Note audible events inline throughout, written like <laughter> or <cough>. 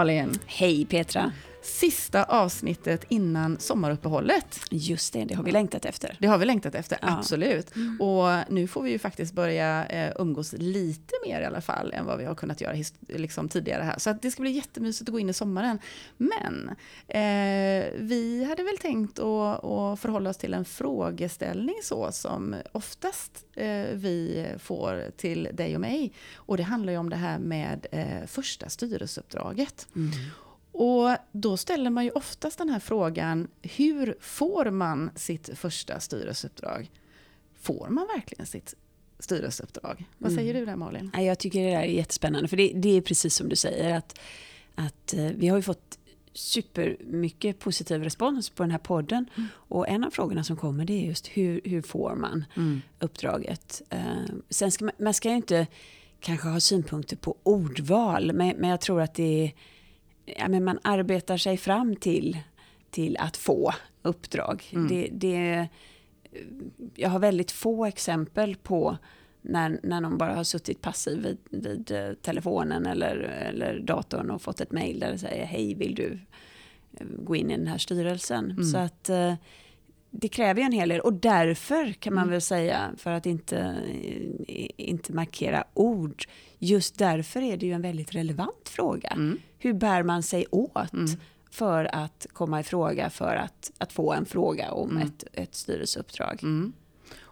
Malin! Hej Petra! Sista avsnittet innan sommaruppehållet. Just det, det har vi längtat efter. Det har vi längtat efter, Ja. absolut. Och nu får vi ju faktiskt börja eh, umgås lite mer i alla fall än vad vi har kunnat göra liksom tidigare här. Så det ska bli jättemysigt att gå in i sommaren. Men eh, vi hade väl tänkt att, att förhålla oss till en frågeställning så som oftast eh, vi får till dig och mig. Och det handlar ju om det här med eh, första styrelseuppdraget. Och då ställer man ju oftast den här frågan, hur får man sitt första styrelseuppdrag? Får man verkligen sitt styrelseuppdrag? Vad säger du där Malin? Ja, Jag tycker det där är jättespännande, för det, det är precis som du säger att, att eh, vi har ju fått supermycket positiv respons på den här podden. Och en av frågorna som kommer det är just hur, hur får man uppdraget? Eh, sen ska man, man ska ju inte kanske ha synpunkter på ordval, men, men jag tror att det är, ja, men man arbetar sig fram till, till att få uppdrag. Det, det, jag har väldigt få exempel på när, när någon bara har suttit passiv vid, vid eh, telefonen eller, eller datorn och fått ett mejl där det säger hej vill du eh, gå in i den här styrelsen. Så att eh, det kräver ju en hel del och därför kan man väl säga, för att inte, inte markera ord, just därför är det ju en väldigt relevant fråga. Hur bär man sig åt för att komma i fråga för att, att få en fråga om ett, ett styrelseuppdrag?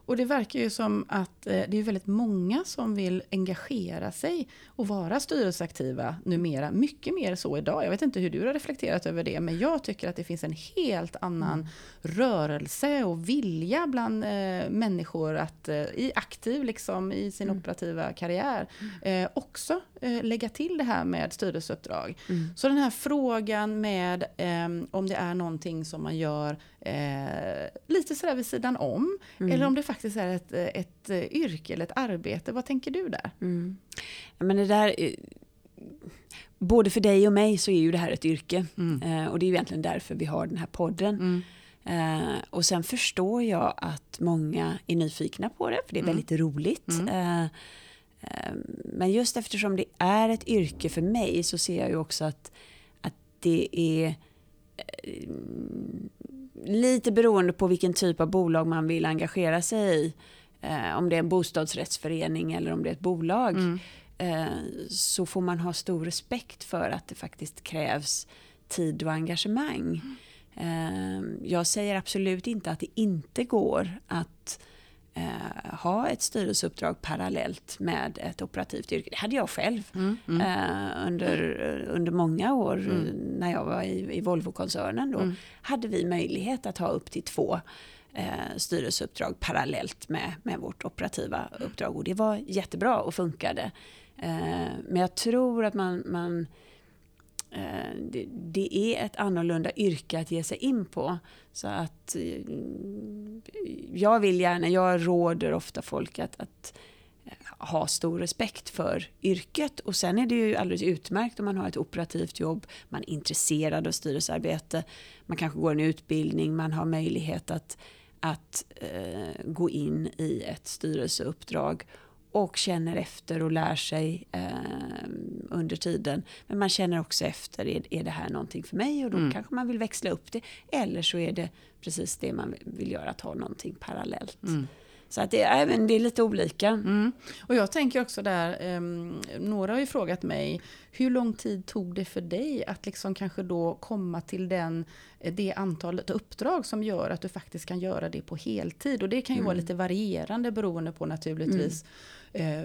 Och det verkar ju som att eh, det är väldigt många som vill engagera sig och vara styrelseaktiva numera. Mycket mer så idag. Jag vet inte hur du har reflekterat över det, men jag tycker att det finns en helt annan rörelse och vilja bland eh, människor att eh, i aktiv, liksom i sin operativa karriär, eh, också lägga till det här med styrelseuppdrag. Så den här frågan med eh, om det är någonting som man gör eh, lite sådär vid sidan om, eller om det faktiskt är ett, eh, ett eh, yrke eller ett arbete. Vad tänker du där? Ja, Men det där, eh, både för dig och mig så är ju det här ett yrke. Eh, och det är ju egentligen därför vi har den här podden. Eh, och sen förstår jag att många är nyfikna på det, för det är väldigt roligt. Eh, eh, men just eftersom det är ett yrke för mig så ser jag ju också att, att det är eh, lite beroende på vilken typ av bolag man vill engagera sig i. Eh, om det är en bostadsrättsförening eller om det är ett bolag. Eh, så får man ha stor respekt för att det faktiskt krävs tid och engagemang. Eh, jag säger absolut inte att det inte går att eh, ha ett styrelseuppdrag parallellt med ett operativt yrke. Det hade jag själv eh, under, under många år eh, när jag var i, i Volvo-koncernen. Då hade vi möjlighet att ha upp till två eh, styrelseuppdrag parallellt med, med vårt operativa uppdrag. Och det var jättebra och funkade. Eh, men jag tror att man, man eh, Eh, det, det är ett annorlunda yrke att ge sig in på. Så att eh, jag vill gärna, jag råder ofta folk att, att eh, ha stor respekt för yrket. Och sen är det ju alldeles utmärkt om man har ett operativt jobb, man är intresserad av styrelsearbete, man kanske går en utbildning, man har möjlighet att, att eh, gå in i ett styrelseuppdrag och känner efter och lär sig eh, under tiden. Men man känner också efter, är, är det här någonting för mig? Och då kanske man vill växla upp det. Eller så är det precis det man vill göra, att ha någonting parallellt. Så att det, är, men det är lite olika. Mm. Och jag tänker också där, ehm, några har ju frågat mig, hur lång tid tog det för dig att liksom kanske då komma till den, eh, det antalet uppdrag som gör att du faktiskt kan göra det på heltid? Och det kan ju vara lite varierande beroende på naturligtvis eh,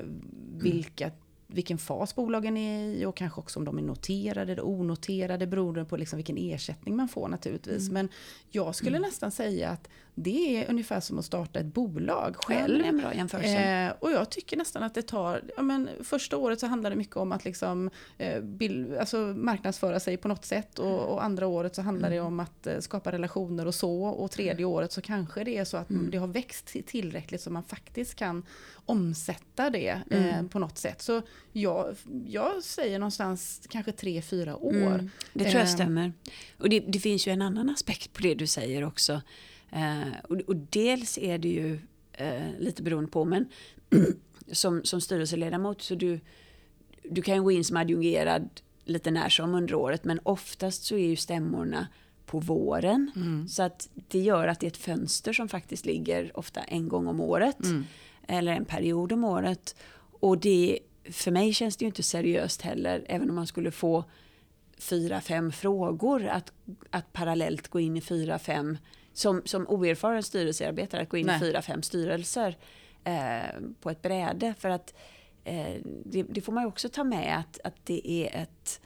vilka vilken fas bolagen är i och kanske också om de är noterade eller onoterade beroende på liksom vilken ersättning man får naturligtvis. Men jag skulle nästan säga att det är ungefär som att starta ett bolag Ja, själv. jämförelse. Eh, och jag tycker nästan att det tar, ja men första året så handlar det mycket om att liksom, eh, bild, alltså marknadsföra sig på något sätt och, och andra året så handlar det om att eh, skapa relationer och så och tredje året så kanske det är så att det har växt till- tillräckligt så man faktiskt kan omsätta det eh, på något sätt. Så jag, jag säger någonstans kanske tre, fyra år. Mm, det tror jag Eh, stämmer. Och det, det finns ju en annan aspekt på det du säger också. Eh, och, och dels är det ju eh, lite beroende på, men <clears throat> som, som styrelseledamot så du, du kan gå in som adjungerad lite när som under året men oftast så är ju stämmorna på våren. Mm. Så att det gör att det är ett fönster som faktiskt ligger ofta en gång om året. Mm. Eller en period om året. Och det, för mig känns det ju inte seriöst heller, även om man skulle få fyra, fem frågor, att, att parallellt gå in i fyra, fem, som, som oerfaren styrelsearbetare, att gå in Nej. i fyra, fem styrelser eh, på ett bräde. För att eh, det, det får man ju också ta med att, att det är ett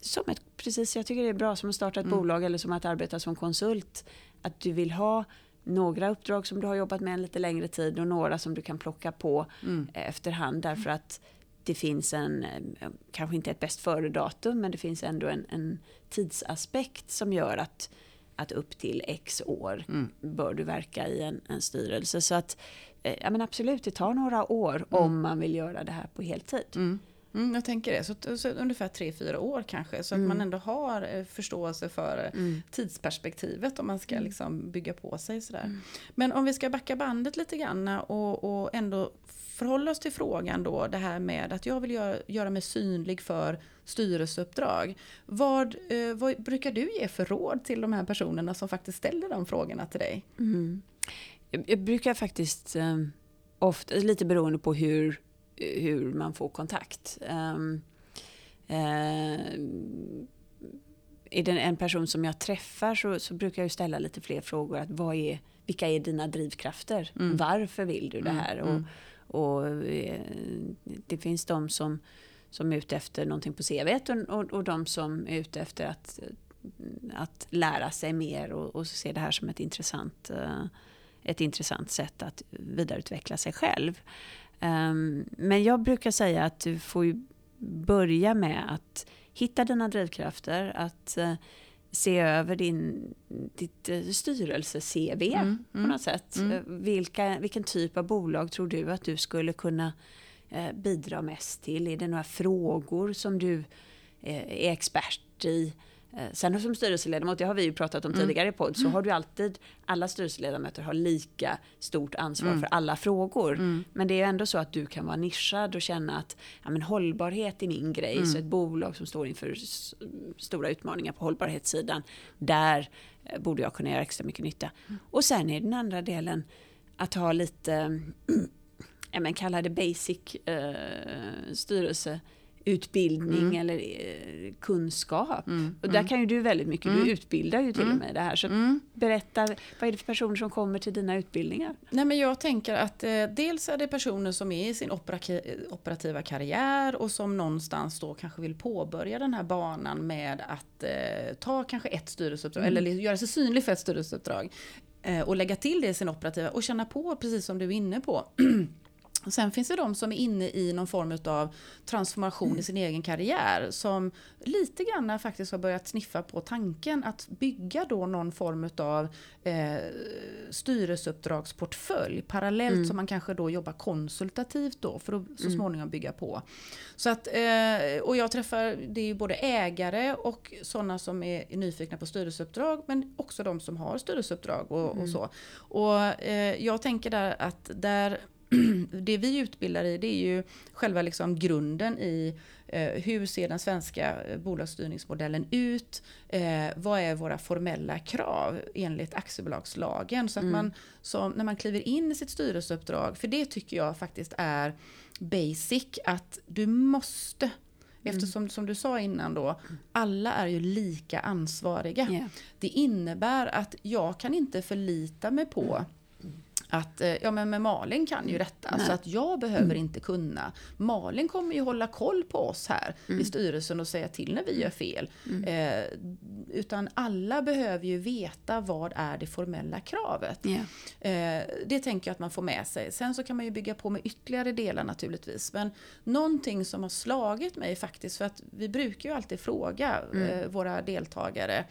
som ett, precis, jag tycker det är bra som att starta ett Mm. bolag eller som att arbeta som konsult. Att du vill ha några uppdrag som du har jobbat med en lite längre tid och några som du kan plocka på Mm. efterhand därför att det finns en, eh, kanske inte ett bäst före-datum, men det finns ändå en, en tidsaspekt som gör att, att upp till x år Mm. bör du verka i en, en styrelse. Så att, eh, ja men absolut, det tar några år om man vill göra det här på heltid. Mm. Mm, jag tänker det. Så, så ungefär tre fyra år kanske. Så att Mm. man ändå har eh, förståelse för Mm. tidsperspektivet om man ska Mm. liksom bygga på sig. Sådär. Mm. Men om vi ska backa bandet lite grann och, och ändå förhålla oss till frågan då. Det här med att jag vill göra, göra mig synlig för styrelseuppdrag. Vad, eh, vad brukar du ge för råd till de här personerna som faktiskt ställer de frågorna till dig? Mm. Jag, jag brukar faktiskt, eh, ofta, lite beroende på hur, hur man får kontakt. Um, eh, är det en person som jag träffar så, så brukar jag ställa lite fler frågor. Att vad är, vilka är dina drivkrafter? Mm. Varför vill du det Mm, här? mm. Och, och, eh, det finns de som, som är ute efter någonting på CVet och, och, och de som är ute efter att, att lära sig mer och, och se det här som ett intressant, eh, ett intressant sätt att vidareutveckla sig själv. Ehm, men jag brukar säga att du får ju börja med att hitta dina drivkrafter, att eh, se över din, ditt eh, styrelse-CV Mm, på mm, något sätt. Mm. Eh, Vilka, vilken typ av bolag tror du att du skulle kunna eh, bidra mest till? Är det några frågor som du eh, är expert i? Eh, Sen som styrelseledamot, det har vi ju pratat om Mm. tidigare i podd, så har du alltid, alla styrelseledamöter har lika stort ansvar Mm. för alla frågor. Mm. Men det är ju ändå så att du kan vara nischad och känna att ja, men hållbarhet är min grej. Mm. Så ett bolag som står inför stora utmaningar på hållbarhetssidan, där eh, borde jag kunna göra extra mycket nytta. Och sen är den andra delen att ha lite, <clears throat> ja, men kalla det basic eh, styrelseutbildning Mm. eller eh, kunskap. Mm. Och där kan ju du väldigt mycket, Mm. du utbildar ju till Mm. och med det här. Så Mm. berätta, vad är det för personer som kommer till dina utbildningar? Nej, men jag tänker att eh, dels är det personer som är i sin operativa karriär och som någonstans då kanske vill påbörja den här banan med att eh, ta kanske ett styrelseuppdrag Mm. eller göra sig synlig för ett styrelseuppdrag eh, och lägga till det i sin operativa och känna på precis som du är inne på. <clears throat> Och Sen finns det de som är inne i någon form av transformation i sin egen karriär som lite grann faktiskt har börjat sniffa på tanken att bygga då någon form av eh, styrelseuppdragsportfölj parallellt Mm. som man kanske då jobbar konsultativt då för att så Mm. småningom bygga på. Så att, eh, och jag träffar, det är ju både ägare och sådana som är nyfikna på styrelseuppdrag men också de som har styrelseuppdrag och, och Mm. så. Och eh, jag tänker där att där <clears throat> det vi utbildar i det är ju själva liksom grunden i eh, hur ser den svenska eh, bolagsstyrningsmodellen ut? Eh, vad är våra formella krav enligt aktiebolagslagen? Så att Mm. man som, när man kliver in i sitt styrelseuppdrag, för det tycker jag faktiskt är basic, att du måste Eftersom som du sa innan då, alla är ju lika ansvariga. Yeah. Det innebär att jag kan inte förlita mig på att eh, ja, men, men Malin kan ju detta, Nej. så att jag behöver inte kunna. Malin kommer ju hålla koll på oss här Mm. i styrelsen och säga till när vi gör fel. Eh, utan alla behöver ju veta vad är det formella kravet. Yeah. Eh, det tänker jag att man får med sig. Sen så kan man ju bygga på med ytterligare delar naturligtvis. Men någonting som har slagit mig faktiskt, för att vi brukar ju alltid fråga eh, våra deltagare,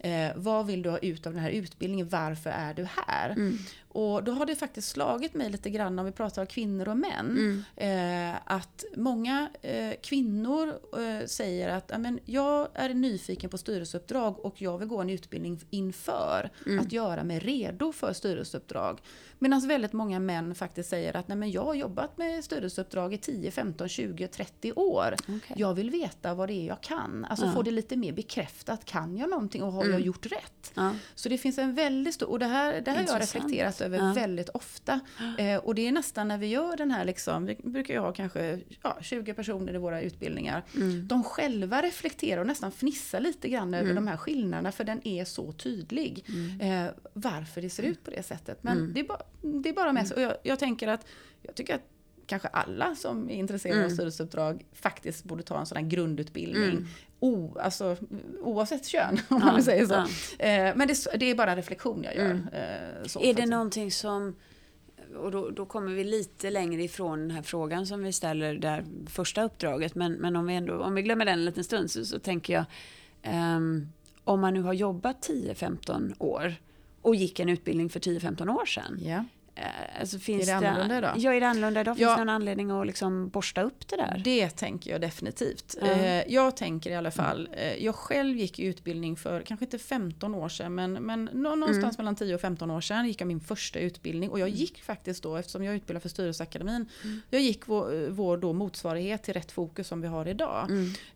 eh, vad vill du ha ut av den här utbildningen, varför är du här? Mm. Och då har det faktiskt slagit mig lite grann om vi pratar om kvinnor och män. Mm. Eh, att många eh, kvinnor eh, säger att jag är nyfiken på styrelseuppdrag och jag vill gå en utbildning inför Mm. att göra mig redo för styrelseuppdrag. Medan väldigt många män faktiskt säger att Nej, men jag har jobbat med styrelseuppdrag i 10, 15, 20, 30 år. Okej. Jag vill veta vad det är jag kan. Alltså Ja. få det lite mer bekräftat. Kan jag någonting och har jag gjort rätt? Ja. Så det finns en väldigt stor, och det här, det här har jag reflekterat över Ja. väldigt ofta. Eh, och det är nästan när vi gör den här, liksom, vi brukar ju ha kanske ja, 20 personer i våra utbildningar. Mm. De själva reflekterar och nästan fnissar lite grann över de här skillnaderna för den är så tydlig. Mm. Eh, varför det ser ut på det sättet. Men det, är bara, det är bara med sig. Och jag, jag tänker att, jag tycker att kanske alla som är intresserade Mm. av styrelseuppdrag faktiskt borde ta en sån här grundutbildning. O, alltså, oavsett kön, <laughs> om man vill säga så. ja. Eh, men det, det är bara en reflektion jag gör. Eh, så, Är det faktiskt. någonting som, och då, då kommer vi lite längre ifrån den här frågan som vi ställer där första uppdraget, men, men om, vi ändå, om vi glömmer den en liten stund så, så tänker jag, ehm, om man nu har jobbat 10-15 år och gick en utbildning för 10-15 år sedan, Ja. Eh, alltså finns Är det annorlunda idag? Ja, är det annorlunda idag? Finns Ja. det någon anledning att liksom borsta upp det där? Det tänker jag definitivt. Eh, jag tänker i alla fall, eh, jag själv gick utbildning för kanske inte 15 år sedan men, men nå- någonstans mellan 10 och 15 år sedan gick jag min första utbildning och jag gick faktiskt då, eftersom jag utbildade för Styrelseakademin, jag gick vår, vår då motsvarighet till Rätt Fokus som vi har idag.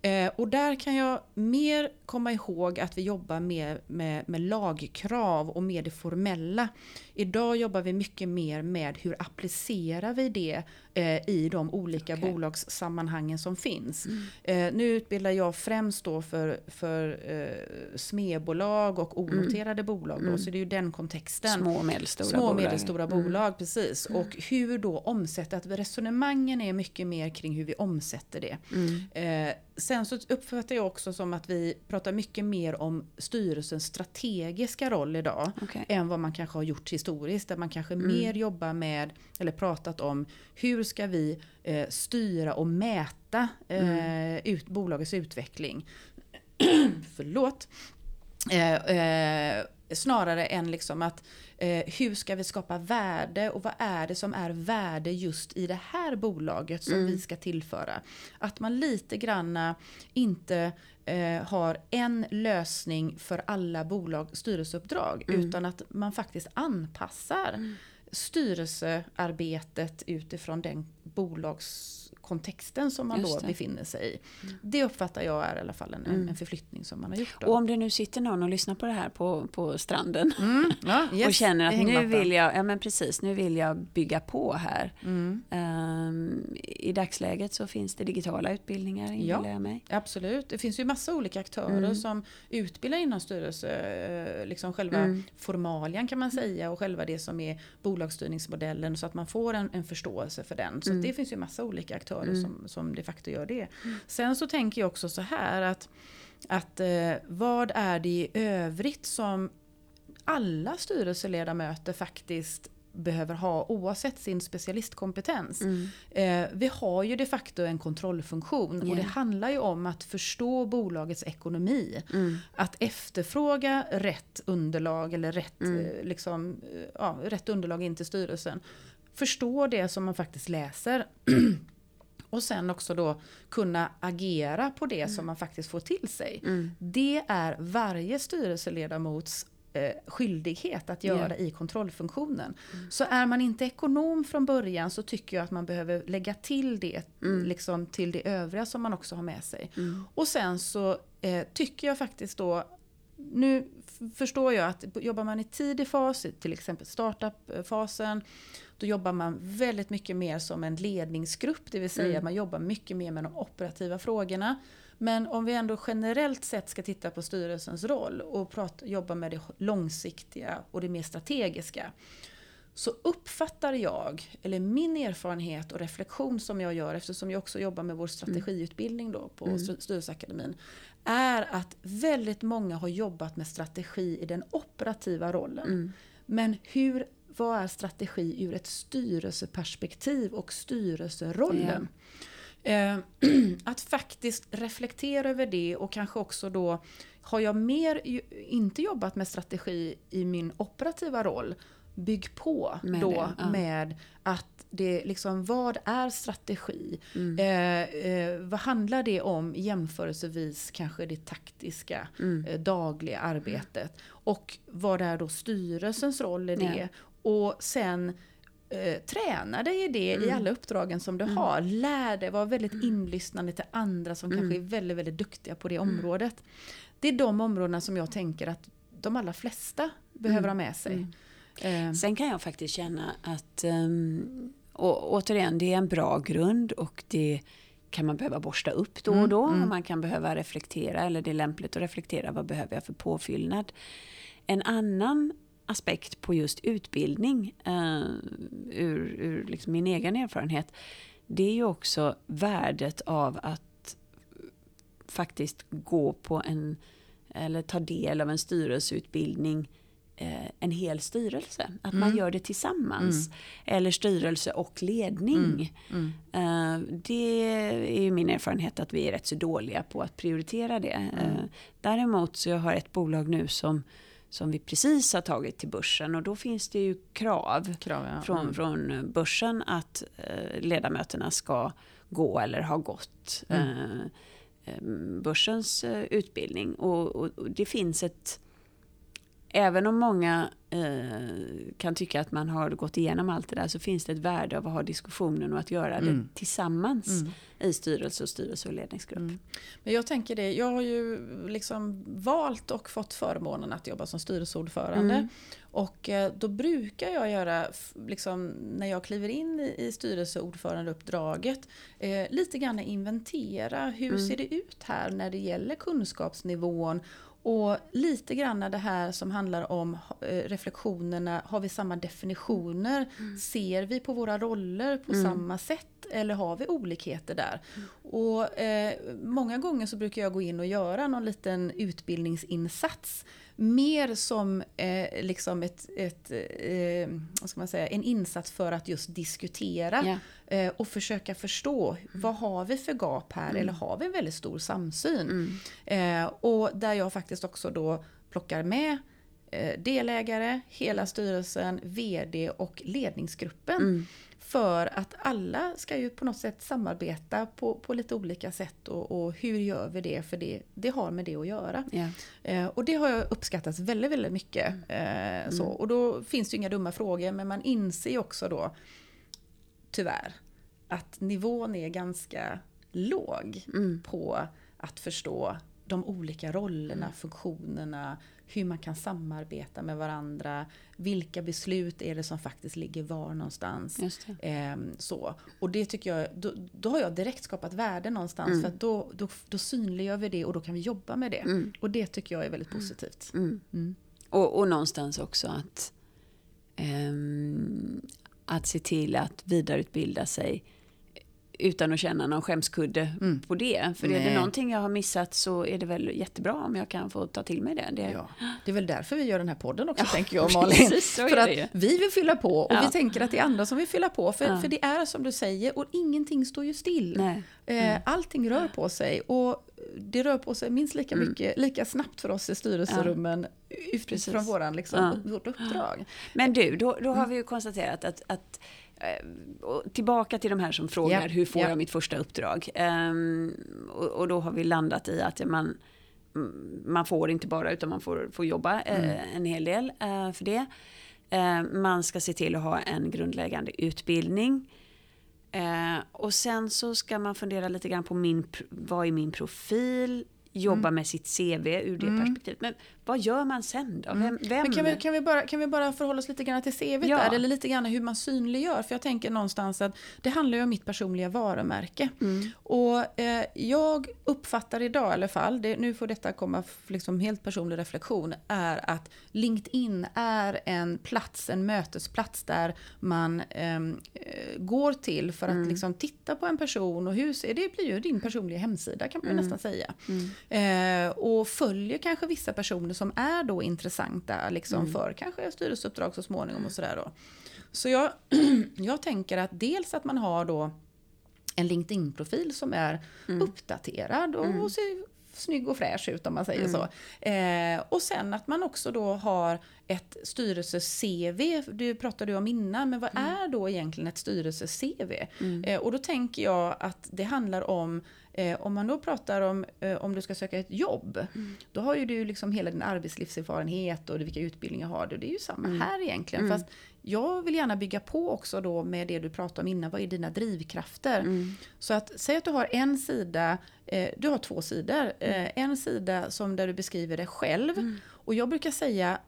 Eh, och där kan jag mer komma ihåg att vi jobbar mer med, med lagkrav och med det formella. Idag jobbar vi mycket mer med hur applicerar vi det eh, i de olika Okej. bolagssammanhangen som finns. Eh, nu utbildar jag främst då för, för eh, smedbolag och onoterade bolag. Då, Så det är ju den kontexten. Små och medelstora Små bolag. medelstora bolag, precis. Och hur då omsätta, att resonemangen är mycket mer kring hur vi omsätter det. Mm. Eh, sen så uppfattar jag också som att vi pratar mycket mer om styrelsens strategiska roll idag. Okej. Än vad man kanske har gjort historiskt. Där man kanske Mm. mer jobbar med, eller pratat om, hur ska vi eh, styra och mäta eh, Mm. ut, bolagets utveckling. <clears throat> Förlåt. Eh, eh, snarare än liksom att eh, hur ska vi skapa värde och vad är det som är värde just i det här bolaget som vi ska tillföra. Att man lite granna inte eh, har en lösning för alla bolag, styrelseuppdrag utan att man faktiskt anpassar styrelsearbetet utifrån den bolagskontexten som man då befinner sig i. Det uppfattar jag är i alla fall en, en förflyttning som man har gjort. Då. Och om det nu sitter någon och lyssnar på det här på, på stranden Mm, ja, <laughs> yes, och känner att nu vill jag, ja men precis, nu vill jag bygga på här. Mm. Ehm, I dagsläget så finns det digitala utbildningar inbillar jag mig. Absolut, det finns ju massa olika aktörer Mm. som utbildar inom styrelse, eh, liksom själva Mm. formalian kan man säga och själva det som är bolagsstyrningsmodellen så att man får en, en förståelse för den. Så Mm. det finns ju massa olika aktörer som, som de facto gör det. Sen så tänker jag också så här att, att eh, vad är det i övrigt som alla styrelseledamöter faktiskt behöver ha oavsett sin specialistkompetens. Mm. Eh, vi har ju de facto en kontrollfunktion och Ja. det handlar ju om att förstå bolagets ekonomi. Mm. Att efterfråga rätt underlag eller rätt, Mm. eh, liksom, eh, ja, rätt underlag in till styrelsen. Förstå det som man faktiskt läser. <clears throat> Och sen också då kunna agera på det som man faktiskt får till sig. Mm. Det är varje styrelseledamots eh, skyldighet att göra Ja. i kontrollfunktionen. Så är man inte ekonom från början så tycker jag att man behöver lägga till det liksom, till det övriga som man också har med sig. Mm. Och sen så eh, tycker jag faktiskt då nu förstår jag att jobbar man i tidig fas, till exempel startup-fasen, då jobbar man väldigt mycket mer som en ledningsgrupp, det vill säga Mm. man jobbar mycket mer med de operativa frågorna. Men om vi ändå generellt sett ska titta på styrelsens roll och prata, jobba med det långsiktiga och det mer strategiska. Så uppfattar jag, eller min erfarenhet och reflektion som jag gör eftersom jag också jobbar med vår strategiutbildning då på Mm. Styr- Styrelseakademin. Är att väldigt många har jobbat med strategi i den operativa rollen. Mm. Men hur, vad är strategi ur ett styrelseperspektiv och styrelserollen? Eh, <clears throat> att faktiskt reflektera över det och kanske också då har jag mer inte jobbat med strategi i min operativa roll bygg på Med då det, ja. med att det liksom, vad är strategi? Mm. Eh, eh, vad handlar det om jämförelsevis kanske det taktiska Mm. eh, dagliga arbetet? Och vad är då styrelsens roll i Ja. det? Och sen eh, träna dig i det i Mm. alla uppdragen som du har. Lär dig, var väldigt inlyssnande till andra som Mm. kanske är väldigt, väldigt duktiga på det området. Det är de områdena som jag tänker att de allra flesta behöver ha med sig. Mm. Eh, Sen kan jag faktiskt känna att, um, och, återigen, det är en bra grund och det kan man behöva borsta upp då och då. Mm, mm. Och man kan behöva reflektera, eller det är lämpligt att reflektera, vad behöver jag för påfyllnad? En annan aspekt på just utbildning, uh, ur, ur liksom min egen erfarenhet, det är ju också värdet av att faktiskt gå på en, eller ta del av en styrelseutbildning eh, en hel styrelse. Att man Mm. gör det tillsammans. Eller styrelse och ledning. mm. Eh, det är ju min erfarenhet att vi är rätt så dåliga på att prioritera det. Mm. Eh, däremot så jag har ett bolag nu som, som vi precis har tagit till börsen och då finns det ju krav Krav, ja. från, Mm. från börsen att eh, ledamöterna ska gå eller ha gått eh, eh, börsens eh, utbildning. Och, och, och det finns ett... Även om många eh, kan tycka att man har gått igenom allt det där så finns det ett värde av att ha diskussionen och att göra det Mm. tillsammans Mm. i styrelse och styrelse och ledningsgrupp. Mm. Men jag tänker det, jag har ju liksom valt och fått förmånen att jobba som styrelseordförande. Mm. Och eh, då brukar jag göra, liksom, när jag kliver in i, i styrelseordförandeuppdraget, eh, lite grann inventera hur Mm. ser det ut här när det gäller kunskapsnivån och lite grann det här som handlar om eh, reflektionerna, har vi samma definitioner? Ser vi på våra roller på Mm. samma sätt eller har vi olikheter där? Och eh, många gånger så brukar jag gå in och göra någon liten utbildningsinsats. Mer som eh, liksom ett, ett eh, vad ska man säga, en insats för att just diskutera Ja. eh, och försöka förstå vad har vi för gap här Mm. eller har vi en väldigt stor samsyn? Mm. Eh, och där jag faktiskt också då plockar med eh, delägare, hela styrelsen, VD och ledningsgruppen. Mm. För att alla ska ju på något sätt samarbeta på, på lite olika sätt och, och hur gör vi det? För det, det har med det att göra. Ja. Eh, och det har jag uppskattat väldigt, väldigt mycket. Eh, så. Och då finns det ju inga dumma frågor men man inser ju också då tyvärr att nivån är ganska låg Mm. på att förstå de olika rollerna, funktionerna, hur man kan samarbeta med varandra, vilka beslut är det som faktiskt ligger var någonstans. Ehm, så. Och det tycker jag, då, då har jag direkt skapat värde någonstans Mm. för att då, då, då synliggör vi det och då kan vi jobba med det. Mm. Och det tycker jag är väldigt positivt. Mm. Mm. Och, och någonstans också att, ehm, att se till att vidareutbilda sig utan att känna någon skämskudde Mm. på det. För är det Nej. någonting jag har missat så är det väl jättebra om jag kan få ta till mig det. det Ja. Det är väl därför vi gör den här podden också Ja, tänker jag Malin. precis, för att vi vill fylla på och Ja. vi tänker att det är andra som vill fylla på. För, för det är som du säger och ingenting står ju still. Nej. Eh, Allting rör på sig och det rör på sig minst lika Mm. mycket, lika snabbt för oss i styrelserummen utifrån våran, liksom, vårt uppdrag. Men du, då, då Mm. har vi ju konstaterat att, att tillbaka till de här som frågar Ja, hur får ja. jag mitt första uppdrag? Ehm, och, och då har vi landat i att man, mm, man får inte bara utan man får, får jobba eh, Mm. en hel del eh, för det. Eh, man ska se till att ha en grundläggande utbildning. Eh, och sen så ska man fundera lite grann på min, vad är min profil? Jobba med sitt CV ur det Mm. perspektivet. Men vad gör man sen då? Vem? vem? Men kan vi, kan, vi bara, kan vi bara förhålla oss lite grann till CV Ja. där? Eller lite grann hur man synliggör? För jag tänker någonstans att det handlar ju om mitt personliga varumärke. Mm. Och eh, jag uppfattar idag i alla fall, det, nu får detta komma liksom helt personlig reflektion, är att LinkedIn är en plats, en mötesplats där man ehm, eh, går till för att Mm. liksom titta på en person och hur ser det blir ju din personliga hemsida kan man Mm. nästan säga. Mm. Eh, och följer kanske vissa personer som är då intressanta liksom Mm. för kanske styrelseuppdrag så småningom och sådär då. Så jag, <clears throat> jag tänker att dels att man har då en LinkedIn-profil som är Mm. uppdaterad och, och ser snygg och fräsch ut om man säger Mm. så. Eh, och sen att man också då har ett styrelse-CV, det pratade du om innan, men vad mm. är då egentligen ett styrelse-CV? Mm. Eh, och då tänker jag att det handlar om Eh, om man då pratar om eh, om du ska söka ett jobb, mm. då har ju du liksom hela din arbetslivserfarenhet och vilka utbildningar har du. Det är ju samma mm. här egentligen. Mm. Fast jag vill gärna bygga på också då med det du pratade om innan. Vad är dina drivkrafter? Mm. Så att säg att du har en sida, eh, du har två sidor. Eh, mm. en sida som där du beskriver dig själv. Mm. Och jag brukar säga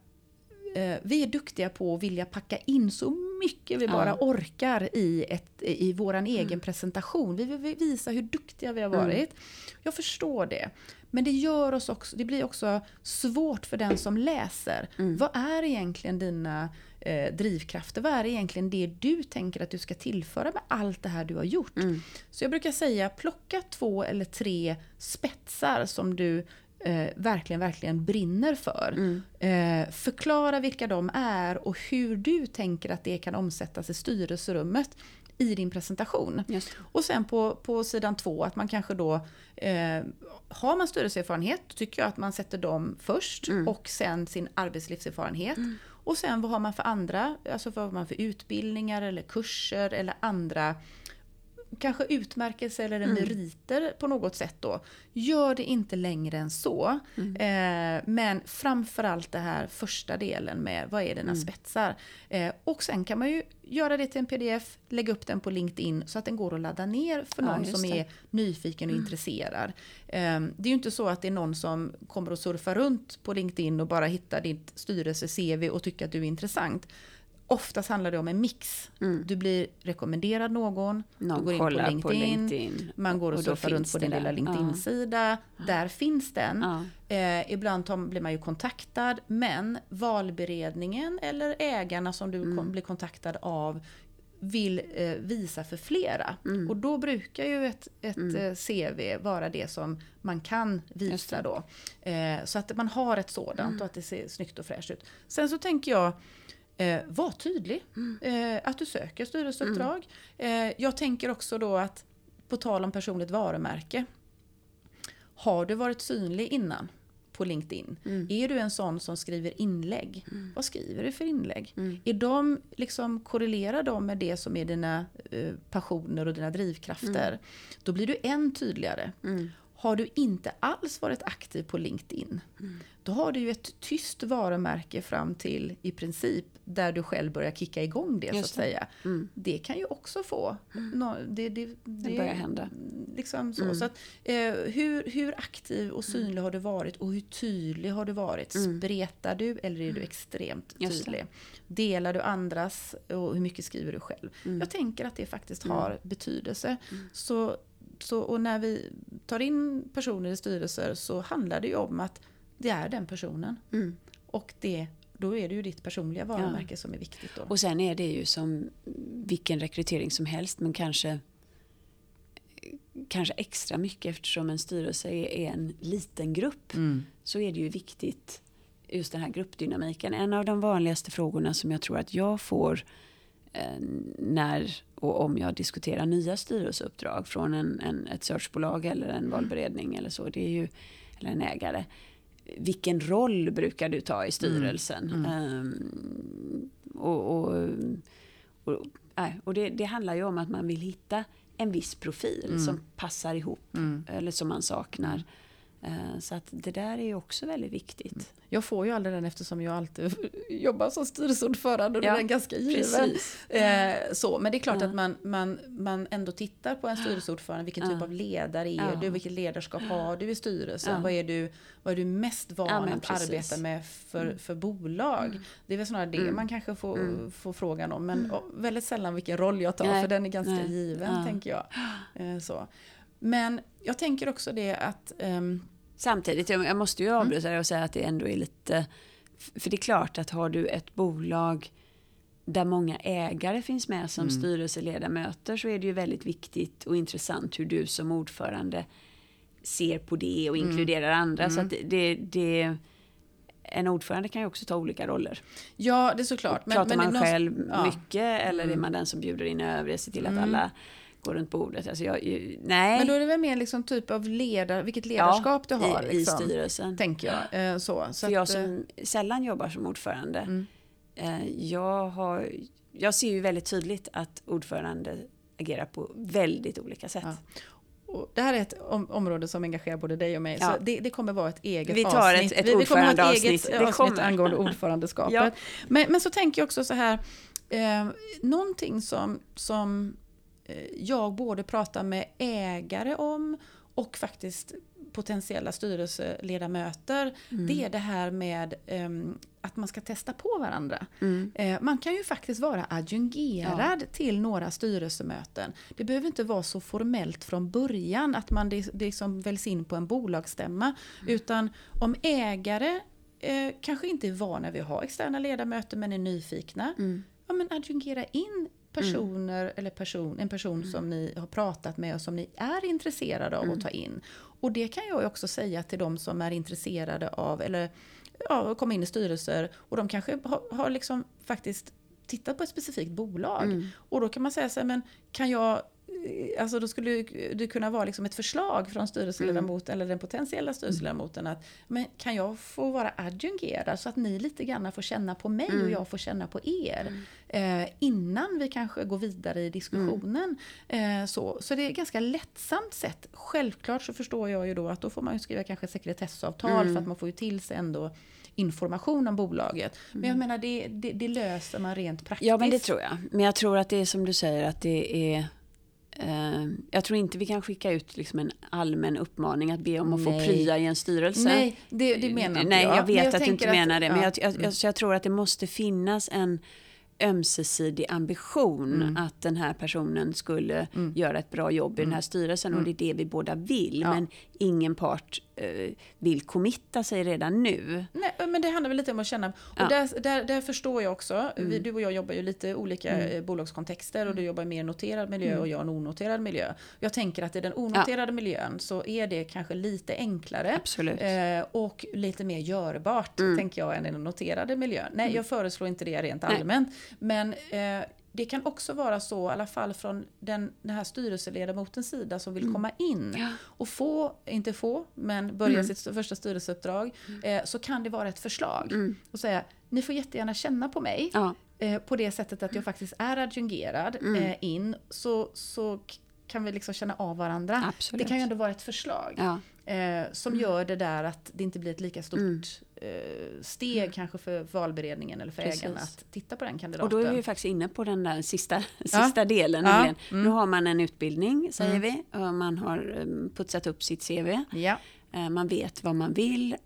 eh, vi är duktiga på att vilja packa in så mycket vi bara ja. orkar i, ett, i våran mm. egen presentation. Vi vill visa hur duktiga vi har mm. varit. Jag förstår det. Men det gör oss också, det blir också svårt för den som läser. Vad är egentligen dina eh, drivkrafter? Vad är egentligen det du tänker att du ska tillföra med allt det här du har gjort? Mm. Så jag brukar säga, plocka två eller tre spetsar som du eh, verkligen, verkligen brinner för. Mm. Eh, förklara vilka de är och hur du tänker att det kan omsättas i styrelserummet i din presentation. Just. Och sen på, på sidan två att man kanske då eh, har man styrelseerfarenhet, då tycker jag att man sätter dem först mm. och sen sin arbetslivserfarenhet. Mm. Och sen vad har man för andra, alltså vad har man för utbildningar eller kurser eller andra kanske utmärkelse eller mm. meriter på något sätt då. Gör det inte längre än så. Mm. Eh, men framförallt det här första delen med vad är dina mm. spetsar. Eh, och sen kan man ju göra det till en pdf, lägga upp den på LinkedIn så att den går att ladda ner för någon ja, som är nyfiken och mm. intresserad. Eh, det är ju inte så att det är någon som kommer att surfa runt på LinkedIn och bara hittar ditt styrelse-CV och tycker att du är intressant. Oftast handlar det om en mix. Mm. Du blir rekommenderad någon, någon du går in på LinkedIn, på LinkedIn, man går och, och surfar runt på din lilla LinkedIn-sida. Ja. Där finns den. Ja. Eh, ibland blir man ju kontaktad, men valberedningen eller ägarna som du mm. blir kontaktad av vill eh, visa för flera. Mm. Och då brukar ju ett, ett mm. Eh, CV vara det som man kan visa då. Eh, så att man har ett sådant mm. och att det ser snyggt och fräscht ut. Sen så tänker jag Eh, var tydlig mm. eh, att du söker styrelseuppdrag. Mm. Eh, jag tänker också då att, på tal om personligt varumärke. Har du varit synlig innan på LinkedIn? Mm. Är du en sån som skriver inlägg? Mm. Vad skriver du för inlägg? Mm. Är de, liksom, korrelerar de med det som är dina eh, passioner och dina drivkrafter? Mm. Då blir du än tydligare. Har du inte alls varit aktiv på LinkedIn, mm. då har du ju ett tyst varumärke fram till i princip där du själv börjar kicka igång det Just så att det. säga. Mm. Det kan ju också få... Mm. No, det, det, det, det, börjar hända. Liksom så. Mm. så att, eh, hur, hur aktiv och synlig mm. har du varit och hur tydlig har du varit? Mm. Spretar du eller är du extremt tydlig? Delar du andras och hur mycket skriver du själv? Jag tänker att det faktiskt har betydelse. Så så, och när vi tar in personer i styrelser så handlar det ju om att det är den personen. Mm. Och det, då är det ju ditt personliga varumärke ja. som är viktigt. Då. Och sen är det ju som vilken rekrytering som helst men kanske kanske extra mycket eftersom en styrelse är en liten grupp. Mm. Så är det ju viktigt just den här gruppdynamiken. En av de vanligaste frågorna som jag tror att jag får Eh, när och om jag diskuterar nya styrelseuppdrag från en, en, ett searchbolag eller en valberedning eller så, det är ju, eller en ägare. Vilken roll brukar du ta i styrelsen? Mm. Mm. Um, och, och, och, och det, det, handlar ju om att man vill hitta en viss profil mm. som passar ihop mm. eller som man saknar. Uh, så att det där är ju också väldigt viktigt. Jag får ju aldrig den eftersom jag alltid <laughs> jobbar som styrelseordförande och ja, den är ganska given. Eh, så, men det är klart ja. att man, man, man ändå tittar på en styrelseordförande. Vilken ja. typ av ledare är du? Vilket ledarskap har du i styrelsen? Vad, är du, vad är du mest van att arbeta med för, mm. för bolag? Mm. Det är väl snarare det mm. man kanske får, mm. får frågan om. Men mm. väldigt sällan vilken roll jag tar, Nej. för den är ganska Nej. given tänker jag. Eh, så. Men jag tänker också det att um, Samtidigt, jag måste ju avbryta mm. och säga att det ändå är lite... För det är klart att har du ett bolag där många ägare finns med som mm. styrelseledamöter så är det ju väldigt viktigt och intressant hur du som ordförande ser på det och mm. inkluderar andra. Mm. Så att det, det, en ordförande kan ju också ta olika roller. Ja, det är såklart. Men, Pratar men man själv någon... mycket ja. eller är mm. man den som bjuder in övriga, ser till att mm. alla gå runt bordet. Alltså jag, nej. Men då är det väl mer liksom typ av ledar, vilket ledarskap ja, du har? I, liksom, i styrelsen. Tänker jag. Eh, så, så För jag som sällan jobbar som ordförande, mm. jag, har, jag ser ju väldigt tydligt att ordförande agerar på väldigt olika sätt. Ja. Och det här är ett om område som engagerar både dig och mig, ja. så det, det, kommer vara ett eget vi tar avsnitt. Ett, ett vi, kommer ha ett eget det avsnitt angående <laughs> ordförandeskapet. ja. men, men, så tänker jag också så här, eh, någonting som, som eh, jag både pratar med ägare om och faktiskt potentiella styrelseledamöter, mm. det är det här med um, att man ska testa på varandra. Mm. Uh, man kan ju faktiskt vara adjungerad ja. till några styrelsemöten. Det behöver inte vara så formellt från början att man det, det liksom väljs in på en bolagsstämma. Mm. Utan om ägare uh, kanske inte är vana vid att ha externa ledamöter men är nyfikna, mm. ja men adjungera in personer mm. eller person, en person mm. som ni har pratat med och som ni är intresserade av mm. att ta in. Och det kan jag också säga till de som är intresserade av, eller ja, komma in i styrelser och de kanske har, har liksom faktiskt tittat på ett specifikt bolag. Mm. Och då kan man säga så här, men kan jag alltså då skulle det kunna vara liksom ett förslag från styrelseledamoten mm. eller den potentiella styrelseledamoten att men kan jag få vara adjungerad så att ni lite grann får känna på mig mm. och jag får känna på er. Mm. Eh, innan vi kanske går vidare i diskussionen. Eh, så, så det är ett ganska lättsamt sätt. Självklart så förstår jag ju då att då får man ju skriva kanske sekretessavtal för mm. att man får ju till sig ändå information om bolaget. Men jag mm. menar det, det, det löser man rent praktiskt. Ja men det tror jag. Men jag tror att det är som du säger att det är Eh, jag tror inte vi kan skicka ut liksom en allmän uppmaning att be om att Nej. få prya i en styrelse. Nej, det, det menar Nej, jag. jag vet jag att du inte menar det. Men jag, jag, jag, jag, tror att det måste finnas en ömsesidig ambition mm. att den här personen skulle mm. göra ett bra jobb i den här mm. styrelsen och mm. det är det vi båda vill. Ja. Men ingen part eh, vill committa sig redan nu. Nej, men det handlar väl lite om att känna. Och ja. där, där, där, förstår jag också. Mm. Vi, du och jag jobbar ju lite olika mm. Eh, bolagskontexter och du jobbar i mer noterad miljö mm. och jag en onoterad miljö. Jag tänker att i den onoterade ja. miljön så är det kanske lite enklare. Absolut. Eh, och lite mer görbart, tänker jag, än i den noterade miljön. Nej, jag föreslår inte det rent allmänt. Men eh, det kan också vara så, i alla fall från den, den här styrelseledamotens sida som vill mm. komma in ja. och få, inte få, men börja mm. sitt första styrelseuppdrag. Mm. Eh, så kan det vara ett förslag. Mm. Och säga, ni får jättegärna känna på mig. Ja. Eh, på det sättet att jag faktiskt är adjungerad mm. eh, in. Så, så kan vi liksom känna av varandra. Absolut. Det kan ju ändå vara ett förslag. Ja. Eh, som mm. gör det där att det inte blir ett lika stort mm. eh, steg mm. kanske för valberedningen eller för Precis. ägarna att titta på den kandidaten. Och då är vi faktiskt inne på den där sista, <laughs> sista ja. delen. Ja. Mm. Nu har man en utbildning säger mm. vi man har um, putsat upp sitt CV. Ja. Eh, man vet vad man vill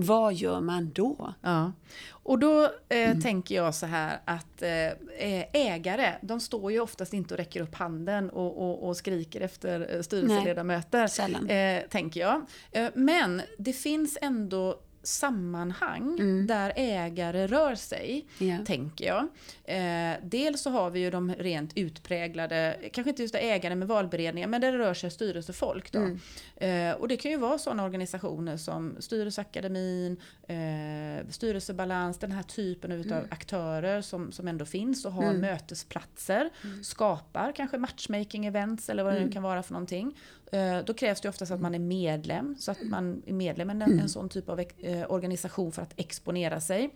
vad gör man då? Ja. Och då eh, mm. tänker jag så här att eh, ägare, de står ju oftast inte och räcker upp handen och, och, och skriker efter eh, styrelseledamöter. Eh, tänker jag. Eh, men det finns ändå sammanhang mm. där ägare rör sig, yeah. tänker jag. Eh, dels så har vi ju de rent utpräglade, kanske inte just ägare med valberedningar, men där det rör sig styrelsefolk. Då. Mm. Eh, och det kan ju vara sådana organisationer som Styrelseakademin, eh, Styrelsebalans, den här typen av mm. aktörer som, som ändå finns och har mm. mötesplatser, mm. skapar kanske matchmaking-events eller vad det nu mm. kan vara för någonting. Eh, då krävs det oftast att man är medlem, så att man är medlem i en, en sån typ av eh, organisation för att exponera sig.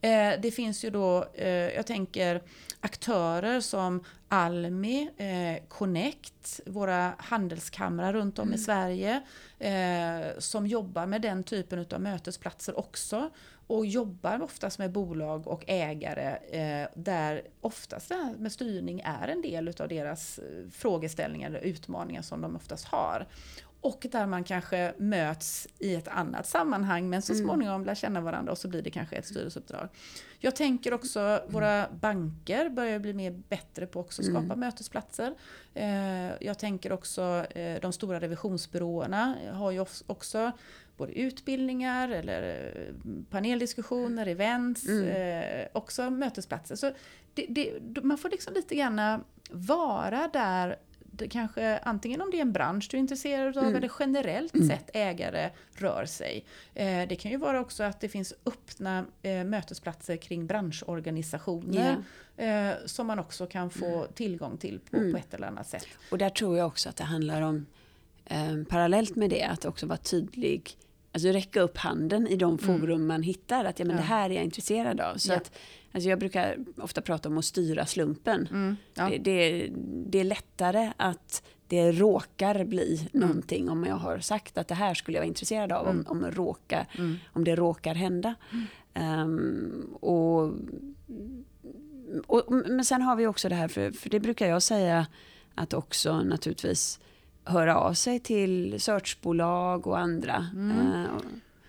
Eh, det finns ju då, jag tänker aktörer som Almi, Connect, våra handelskamrar runt om mm. i Sverige som jobbar med den typen av mötesplatser också och jobbar oftast med bolag och ägare eh, där oftast det här med styrning är en del av deras eh, frågeställningar eller utmaningar som de oftast har. Och där man kanske möts i ett annat sammanhang men så mm. småningom lär känna varandra och så blir det kanske ett styrelseuppdrag. Jag tänker också våra banker börjar bli mer bättre på att skapa mm. mötesplatser. Eh, jag tänker också eh, de stora revisionsbyråerna har ju också både utbildningar eller eh, paneldiskussioner, events, mm. eh, också mötesplatser. Så det, det, man får liksom lite grann vara där det kanske antingen om det är en bransch du är intresserad av Mm. eller generellt Mm. sett ägare rör sig. Eh, det kan ju vara också att det finns öppna eh, mötesplatser kring branschorganisationer eh, som man också kan få tillgång till på, Mm. på ett eller annat sätt. Och där tror jag också att det handlar om, eh, parallellt med det, att också vara tydlig. Alltså räcka upp handen i de forum man hittar. Att ja, men Ja. det här är jag intresserad av. Så Ja. att, alltså jag brukar ofta prata om att styra slumpen. Mm. Ja. Det, det, det är lättare att det råkar bli Mm. någonting om jag har sagt att det här skulle jag vara intresserad av. Mm. Om, om, råka, Mm. om det råkar hända. Ehm, och, och, men sen har vi också det här, för, för det brukar jag säga, att också naturligtvis höra av sig till searchbolag och andra. Mm. Eh,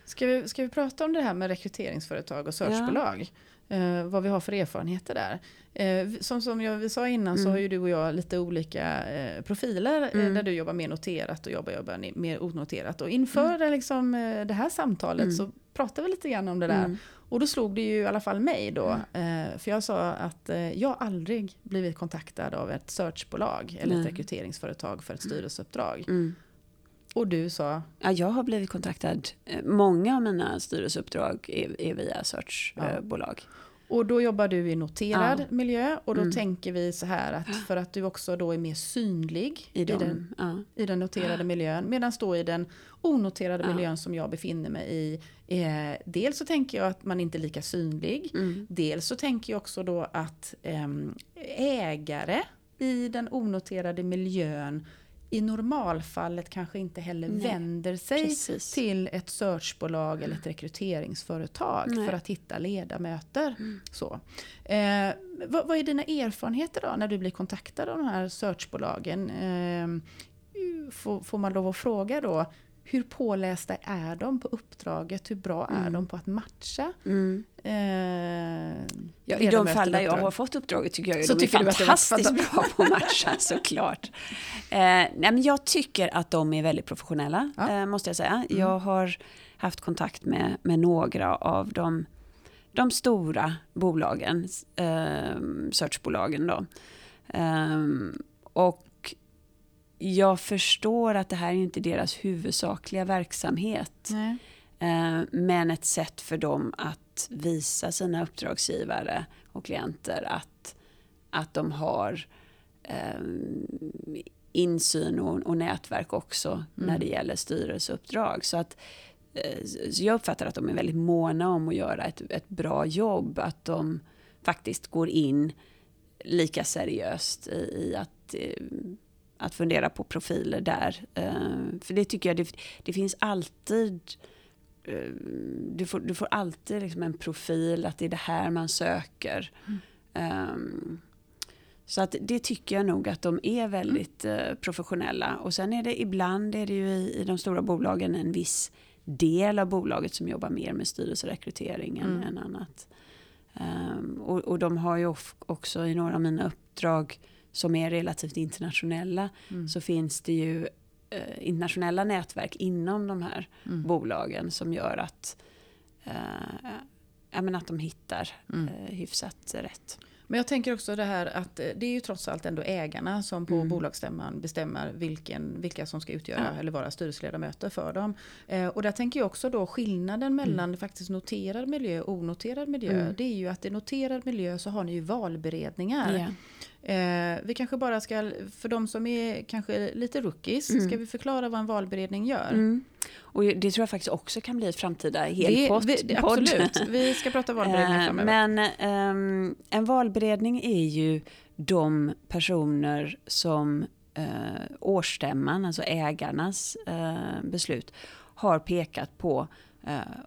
Ska, vi, ska vi prata om det här med rekryteringsföretag och searchbolag? Eh, vad vi har för erfarenheter där. Eh, som som jag, vi sa innan så Mm. har ju du och jag lite olika eh, profiler. Mm. där du jobbar mer noterat och jobbar ni- mer onoterat. Och inför det, liksom, det här samtalet Mm. så pratade vi lite grann om det där. Mm. Och då slog det ju i alla fall mig då. Eh, för jag sa att eh, jag aldrig blivit kontaktad av ett searchbolag eller ett Nej. rekryteringsföretag för ett styrelseuppdrag. Mm. Och du sa, Ja, jag har blivit kontaktad. eh, Många av mina styrelseuppdrag är, är via Ja. Och då jobbar du i noterad Ja. miljö och då Mm. tänker vi så här att för att du också då är mer synlig I, i, den, ja. i den noterade miljön. Medan då i den onoterade Ja. miljön som jag befinner mig i. Eh, dels så tänker jag att man inte är lika synlig. Mm. Dels så tänker jag också då att ehm, ägare i den onoterade miljön i normalfallet kanske inte heller Nej, vänder sig Precis. till ett searchbolag eller ett rekryteringsföretag Nej. för att hitta ledamöter. Så. Eh, vad, vad är dina erfarenheter då när du blir kontaktad av de här searchbolagen? Eh, får, får man lov att fråga då, hur pålästa är de på uppdraget? Hur bra är Mm. de på att matcha? Mm. Eh, Ja, I de fall där jag har fått uppdraget tycker jag ju Så de är att fantastiskt bra på att matcha <laughs> såklart. Eh, nej, men jag tycker att de är väldigt professionella, Ja. eh, måste jag säga. Mm. Jag har haft kontakt med, med några av de, de stora bolagen, eh, searchbolagen då. Ehm, och jag förstår att det här är inte deras huvudsakliga verksamhet. Nej. Eh, Men ett sätt för dem att visa sina uppdragsgivare och klienter att, att de har eh, insyn och, och nätverk också när det gäller styrelseuppdrag. Så att eh, så jag uppfattar att de är väldigt måna om att göra ett, ett bra jobb. Att de faktiskt går in lika seriöst i, i att, att fundera på profiler där. Eh, För det tycker jag, det, det finns alltid eh, du får, du får alltid liksom en profil, att det är det här man söker. Um, så att det tycker jag nog att de är väldigt eh, professionella. Och sen är det ibland är det ju i, i de stora bolagen en viss del av bolaget som jobbar mer med styrelserekrytering än, Mm. än annat. Ehm, och, och de har ju också i några av mina uppdrag som är relativt internationella Mm. så finns det ju eh, internationella nätverk inom de här Mm. bolagen som gör att, eh, ja, men att de hittar Mm. eh, hyfsat rätt. Men jag tänker också det här att eh, det är ju trots allt ändå ägarna som på Mm. bolagsstämman bestämmer vilken, vilka som ska utgöra Ja. eller vara styrelseledamöter för dem. Eh, och där tänker jag också då skillnaden mellan Mm. faktiskt noterad miljö och onoterad miljö. Mm. Det är ju att i noterad miljö så har ni ju valberedningar. Ja. Eh, vi kanske bara ska, för de som är kanske lite rookies, Mm. ska vi förklara vad en valberedning gör? Mm. Och det tror jag faktiskt också kan bli ett framtida helpodd. podd. absolut, vi ska prata valberedning Eh, framöver. Men ehm, en valberedning är ju de personer som eh, årsstämman, alltså ägarnas eh, beslut, har pekat på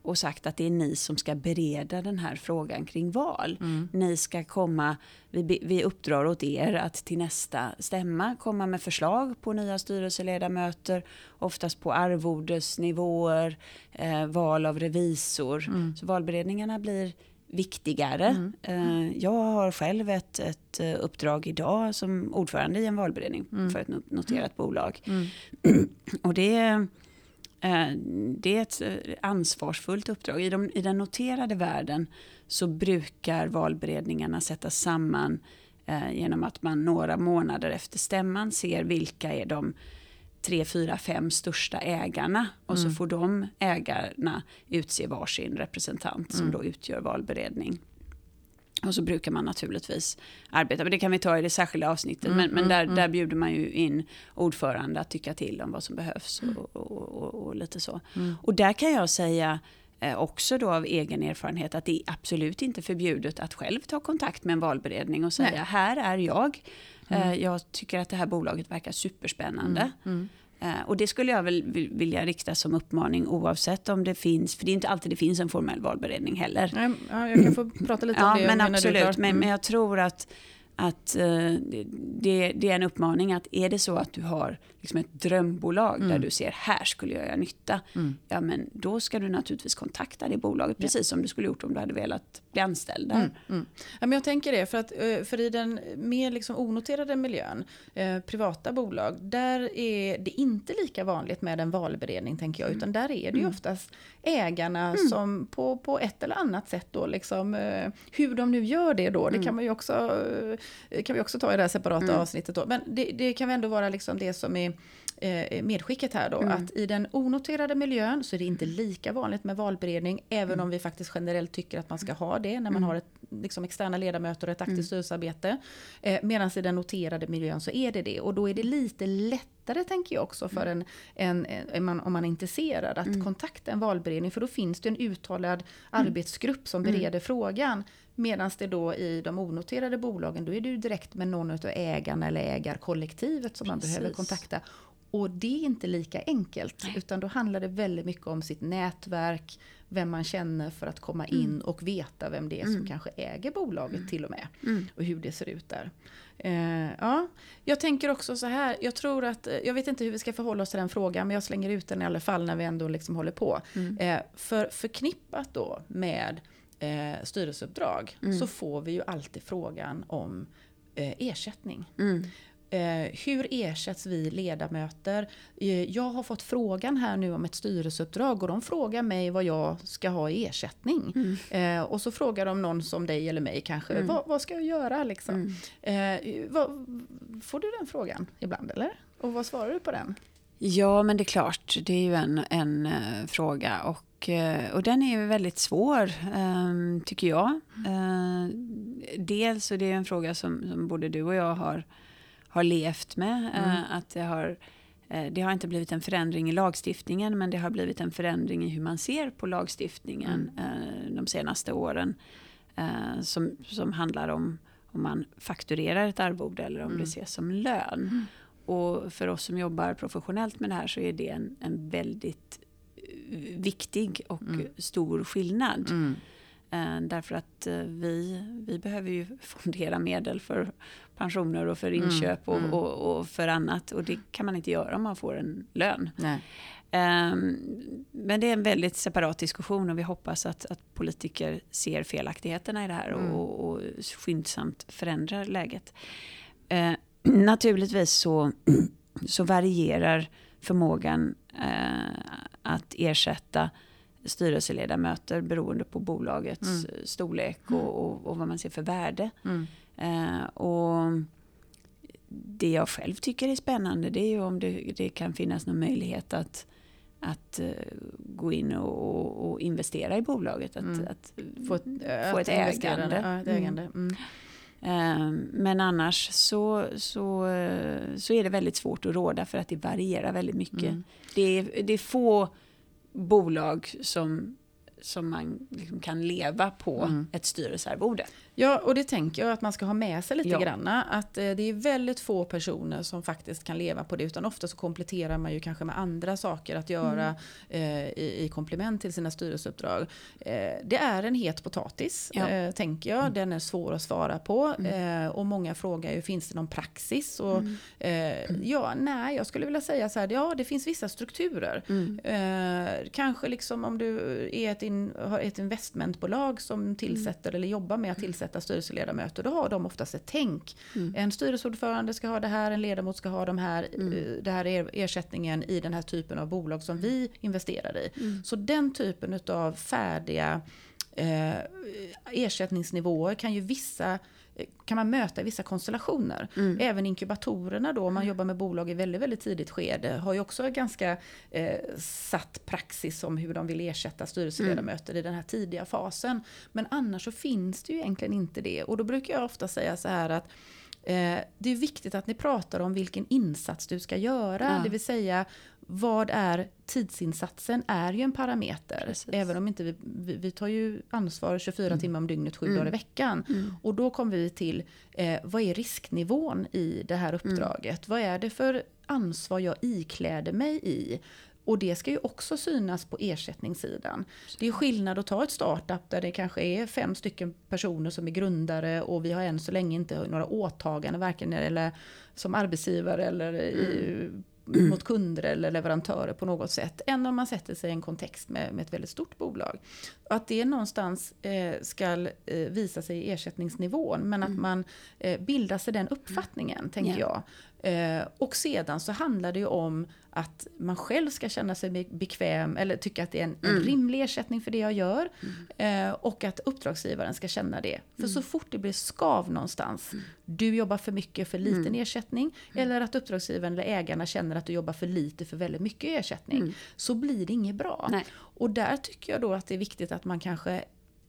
och sagt att det är ni som ska bereda den här frågan kring val. Mm. Ni ska komma, vi, vi uppdrar åt er att till nästa stämma komma med förslag på nya styrelseledamöter, oftast på arvodesnivåer, eh, val av revisor. Mm. Så valberedningarna blir viktigare. Mm. Eh, jag har själv ett, ett eh, uppdrag idag som ordförande i en valberedning Mm. för ett not- noterat bolag. Mm. <clears throat> Och det eh, det är ett eh, ansvarsfullt uppdrag. I, de, I den noterade världen så brukar valberedningarna sätta samman eh, genom att man några månader efter stämman ser vilka är de tre, fyra, fem största ägarna och så får de ägarna utse varsin representant som då utgör valberedning. Och så brukar man naturligtvis arbeta, men det kan vi ta i det särskilda avsnittet. Mm, men men mm, där, mm. där bjuder man ju in ordförande att tycka till om vad som behövs och, och, och, och lite så. Mm. Och där kan jag säga eh, också då av egen erfarenhet att det är absolut inte förbjudet att själv ta kontakt med en valberedning och säga Nej. här är jag. Mm. Eh, Jag tycker att det här bolaget verkar superspännande. Mm. Eh, Och det skulle jag väl vil- vilja rikta som uppmaning oavsett om det finns, för det är inte alltid det finns en formell valberedning heller. Nej, Ja, jag kan få prata lite om Ja, det. men absolut. Men, Mm. men jag tror att, att eh, det, det är en uppmaning att är det så att du har liksom ett drömbolag där du ser här skulle jag göra nytta. Mm. Ja, men då ska du naturligtvis kontakta det bolaget precis som du skulle gjort om du hade velat bli anställd där. Mm, mm. Ja, men jag tänker det, för, att, eh, för i den mer liksom onoterade miljön, eh, privata bolag, där är det inte lika vanligt med en valberedning, tänker jag, utan där är det ju oftast ägarna som på, på ett eller annat sätt då, liksom, eh, hur de nu gör det då, det kan man ju också, eh, kan vi också ta i det här separata avsnittet då, men det, det kan väl ändå vara liksom det som är eh, medskicket här då, att i den onoterade miljön så är det inte lika vanligt med valberedning, även om vi faktiskt generellt tycker att man ska ha det när man har ett, liksom externa ledamöter och ett aktivt styrelsearbete. Eh, Medan i den noterade miljön så är det det, och då är det lite lättare tänker jag också för en, en, en man, om man är intresserad att kontakta en valberedning, för då finns det en uttalad arbetsgrupp som bereder frågan. Medan det då i de onoterade bolagen, då är det ju direkt med någon av ägarna eller ägarkollektivet som man behöver Precis. kontakta. Och det är inte lika enkelt, utan då handlar det väldigt mycket om sitt nätverk, vem man känner för att komma in och veta vem det är som kanske äger bolaget till och med. Och hur det ser ut där. Eh, ja, jag tänker också så här, jag tror att, eh, jag vet inte hur vi ska förhålla oss till den frågan, men jag slänger ut den i alla fall när vi ändå liksom håller på. Eh, för förknippat då med eh, styrelseuppdrag så får vi ju alltid frågan om eh, ersättning. Eh, hur ersätts vi ledamöter? Eh, jag har fått frågan här nu om ett styrelseuppdrag och de frågar mig vad jag ska ha i ersättning. Eh, och så frågar de någon som dig eller mig kanske, vad, vad ska jag göra liksom? Vad, får du den frågan ibland eller? Och vad svarar du på den? Ja, men det är klart, det är ju en, en fråga och, eh, och den är ju väldigt svår, eh, tycker jag. Eh, dels, och det är en fråga som, som både du och jag har, har levt med, eh, att det har, det har inte blivit en förändring i lagstiftningen, men det har blivit en förändring i hur man ser på lagstiftningen eh, de senaste åren, som, som handlar om om man fakturerar ett arvode eller om det ses som lön. Och för oss som jobbar professionellt med det här så är det en, en väldigt viktig och stor skillnad. Eh, därför att eh, vi, vi behöver ju <laughs> fondera medel för pensioner och för inköp och, och, och för annat. Och det kan man inte göra om man får en lön. Ehm, Men det är en väldigt separat diskussion och vi hoppas att, att politiker ser felaktigheterna i det här och, och skyndsamt förändrar läget. Eh, naturligtvis så, <clears throat> så varierar förmågan eh, att ersätta styrelseledamöter beroende på bolagets eh, storlek och, och, och vad man ser för värde. Mm. Eh, och det jag själv tycker är spännande det är ju om det, det kan finnas någon möjlighet att, att eh, gå in och, och, investera i bolaget. Att, Mm. att Få ett, få ett ägande. Ja, ett ägande. Mm. Eh, Men annars så, så, så är det väldigt svårt att råda för att det varierar väldigt mycket. Mm. Det, är, det är få bolag som, som man liksom kan leva på Mm. ett styrelsearvode. Ja, och det tänker jag att man ska ha med sig lite Ja. granna. Att eh, det är väldigt få personer som faktiskt kan leva på det. Utan ofta så kompletterar man ju kanske med andra saker att göra Mm. eh, i, i komplement till sina styrelseuppdrag. Eh, det är en het potatis, Ja. Mm. eh, tänker jag. Den är svår att svara på. Eh, och många frågar ju, finns det någon praxis? Och, Mm. ja, nej, jag skulle vilja säga så här, ja det finns vissa strukturer. Mm. Kanske liksom om du är ett, in, har ett investmentbolag som tillsätter eller jobbar med att tillsätta styrelseledamöter. Då har de oftast ett tänk. En styrelseordförande ska ha det här, en ledamot ska ha de här, eh, det här är ersättningen i den här typen av bolag som vi investerar i. Så den typen av färdiga eh, ersättningsnivåer kan ju vissa kan man möta i vissa konstellationer. Mm. Även inkubatorerna då, om man jobbar med bolag i väldigt, väldigt tidigt skede, har ju också ganska eh, satt praxis om hur de vill ersätta styrelseledamöter mm. i den här tidiga fasen. Men annars så finns det ju egentligen inte det. Och då brukar jag ofta säga så här att Eh, det är viktigt att ni pratar om vilken insats du ska göra. Ja. Det vill säga, vad är tidsinsatsen är ju en parameter. Precis. Även om inte vi, vi, vi, tar ju ansvar 24 mm. timmar om dygnet, 7 mm. dagar i veckan. Mm. Och då kommer vi till, eh, vad är risknivån i det här uppdraget? Vad är det för ansvar jag ikläder mig i? Och det ska ju också synas på ersättningssidan. Det är skillnad att ta ett startup där det kanske är fem stycken personer som är grundare och vi har än så länge inte några åtaganden varken eller som arbetsgivare eller i, mm. mot kunder eller leverantörer på något sätt. Än om man sätter sig i en kontext med, med ett väldigt stort bolag. Att det någonstans eh, ska eh, visa sig i ersättningsnivån men att mm. man eh, bildar sig den uppfattningen, tänker yeah. jag. Eh, och sedan så handlar det ju om att man själv ska känna sig bekväm eller tycka att det är en, mm. en rimlig ersättning för det jag gör. Mm. Eh, och att uppdragsgivaren ska känna det. För så mm. fort det blir skav någonstans, mm. du jobbar för mycket för liten mm. ersättning, eller att uppdragsgivaren eller ägarna känner att du jobbar för lite för väldigt mycket ersättning, så blir det inget bra. Nej. Och där tycker jag då att det är viktigt att man kanske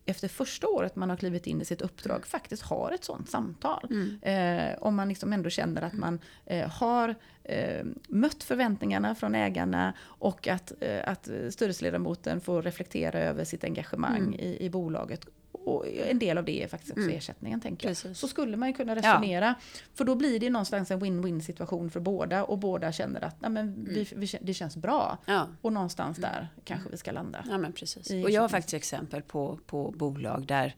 efter första året man har klivit in i sitt uppdrag mm. faktiskt har ett sånt samtal. Mm. Eh, om man liksom ändå känner att man eh, har eh, mött förväntningarna från ägarna och att, eh, att styrelseledamoten får reflektera över sitt engagemang mm. i, i bolaget och en del av det är faktiskt också mm. ersättningen tänker jag. Så skulle man ju kunna resonera. Ja. För då blir det någonstans en win-win situation för båda och båda känner att nej, men mm. vi, vi, det känns bra. Ja. Och någonstans mm. där kanske vi ska landa. Ja men precis. Och jag har faktiskt exempel på, på bolag där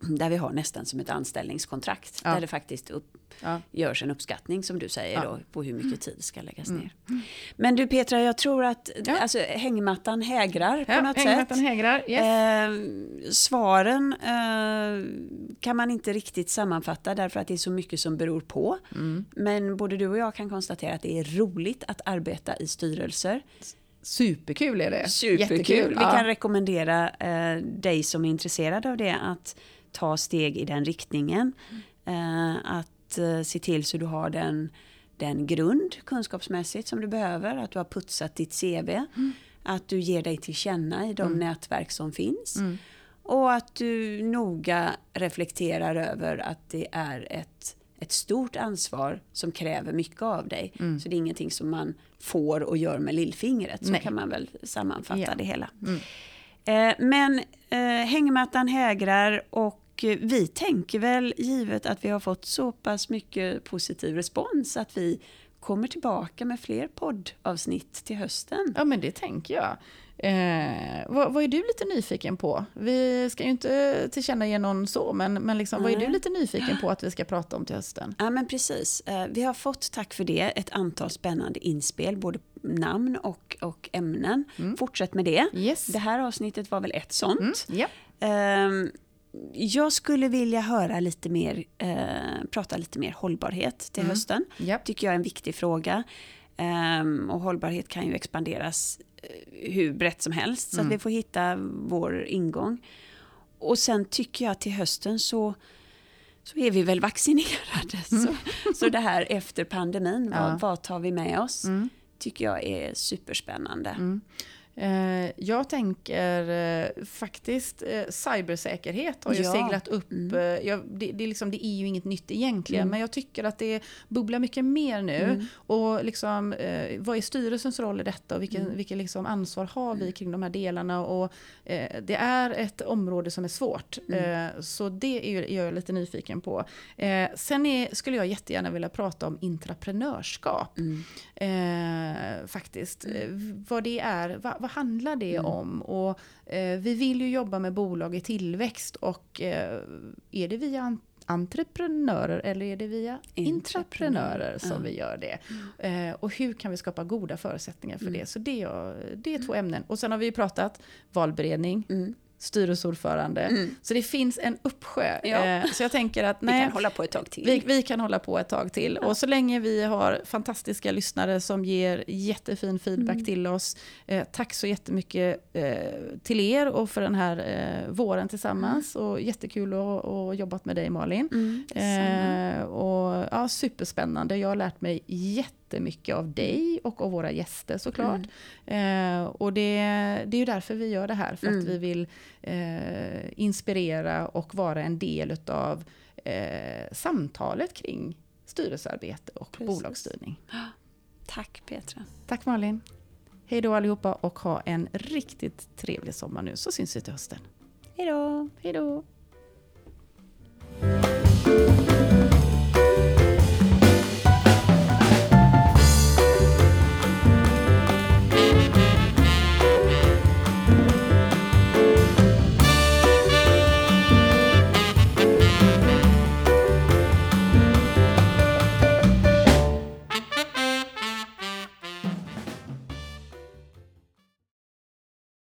<clears throat> där vi har nästan som ett anställningskontrakt. Ja. Där det faktiskt upp, ja. görs en uppskattning som du säger ja. då, på hur mycket tid ska läggas mm. ner. Men du Petra, jag tror att ja. alltså, hängmattan hägrar på något hängmattan sätt. Hägrar, yes. eh, svaren eh, kan man inte riktigt sammanfatta därför att det är så mycket som beror på. Mm. Men både du och jag kan konstatera att det är roligt att arbeta i styrelser. Superkul är det. Superkul. Jättekul. Vi kan rekommendera eh, dig som är intresserad av det att ta steg i den riktningen. Eh, att eh, se till så du har den, den grund kunskapsmässigt som du behöver. Att du har putsat ditt CV. Mm. Att du ger dig till känna i de mm. nätverk som finns. Mm. Och att du noga reflekterar över att det är ett ett stort ansvar som kräver mycket av dig. Mm. Så det är ingenting som man får och gör med lillfingret. Så Nej. kan man väl sammanfatta ja. det hela. Mm. Eh, men eh, hängmattan hägrar och vi tänker väl, givet att vi har fått så pass mycket positiv respons, att vi kommer tillbaka med fler poddavsnitt till hösten. Ja men det tänker jag. Eh, vad, vad, är du lite nyfiken på? Vi ska ju inte tillkännage någon så, men, men liksom, vad är du lite nyfiken på att vi ska prata om till hösten? Ja men precis. Eh, vi har fått, tack för det, ett antal spännande inspel, både namn och, och ämnen. Mm. Fortsätt med det. Yes. Det här avsnittet var väl ett sånt. Mm. Yeah. Eh, jag skulle vilja höra lite mer, eh, prata lite mer hållbarhet till mm. hösten. Yep. Tycker jag är en viktig fråga. Um, och hållbarhet kan ju expanderas uh, hur brett som helst. Så mm. att vi får hitta vår ingång. Och sen tycker jag till hösten så, så är vi väl vaccinerade. Mm. Så, så det här efter pandemin, ja. vad, vad tar vi med oss? Mm. Tycker jag är superspännande. Mm. Eh, jag tänker eh, faktiskt eh, cybersäkerhet har ju ja. seglat upp. Mm. Jag, det, det, liksom, det, är ju inget nytt egentligen mm. men jag tycker att det bubblar mycket mer nu. Mm. Och liksom, vad är styrelsens roll i detta och vilken, mm. vilken liksom ansvar har vi kring de här delarna? Och, det är ett område som är svårt. Mm. så det är, är jag lite nyfiken på. sen är, skulle jag jättegärna vilja prata om intraprenörskap. Mm. faktiskt. Vad det är. Va, vad handlar det mm. om? Och eh, vi vill ju jobba med bolag i tillväxt och eh, är det via entreprenörer eller är det via intraprenörer som ja. vi gör det? Mm. Eh, och hur kan vi skapa goda förutsättningar för mm. det? Så det är, det är två mm. ämnen. Och sen har vi ju pratat valberedning, mm. Styrelseordförande. Mm. Så det finns en uppsjö. Ja. Eh, så jag tänker att Vi nej, kan hålla på ett tag till. vi, vi kan hålla på ett tag till. Och så länge vi har fantastiska lyssnare som ger jättefin feedback Mm. till oss. Eh, tack så jättemycket eh, till er och för den här eh, våren tillsammans. Och jättekul att att jobbat med dig Malin. Mm. Eh, och, ja, superspännande. Jag har lärt mig jättemycket av dig och av våra gäster såklart. Eh, och det, det är ju därför vi gör det här. För Mm. att vi vill eh, inspirera och vara en del utav eh, samtalet kring styrelsearbete och Precis. bolagsstyrning. Tack Petra. Tack Malin. Hej då allihopa och ha en riktigt trevlig sommar nu så syns vi till hösten. Hej då. Hej då.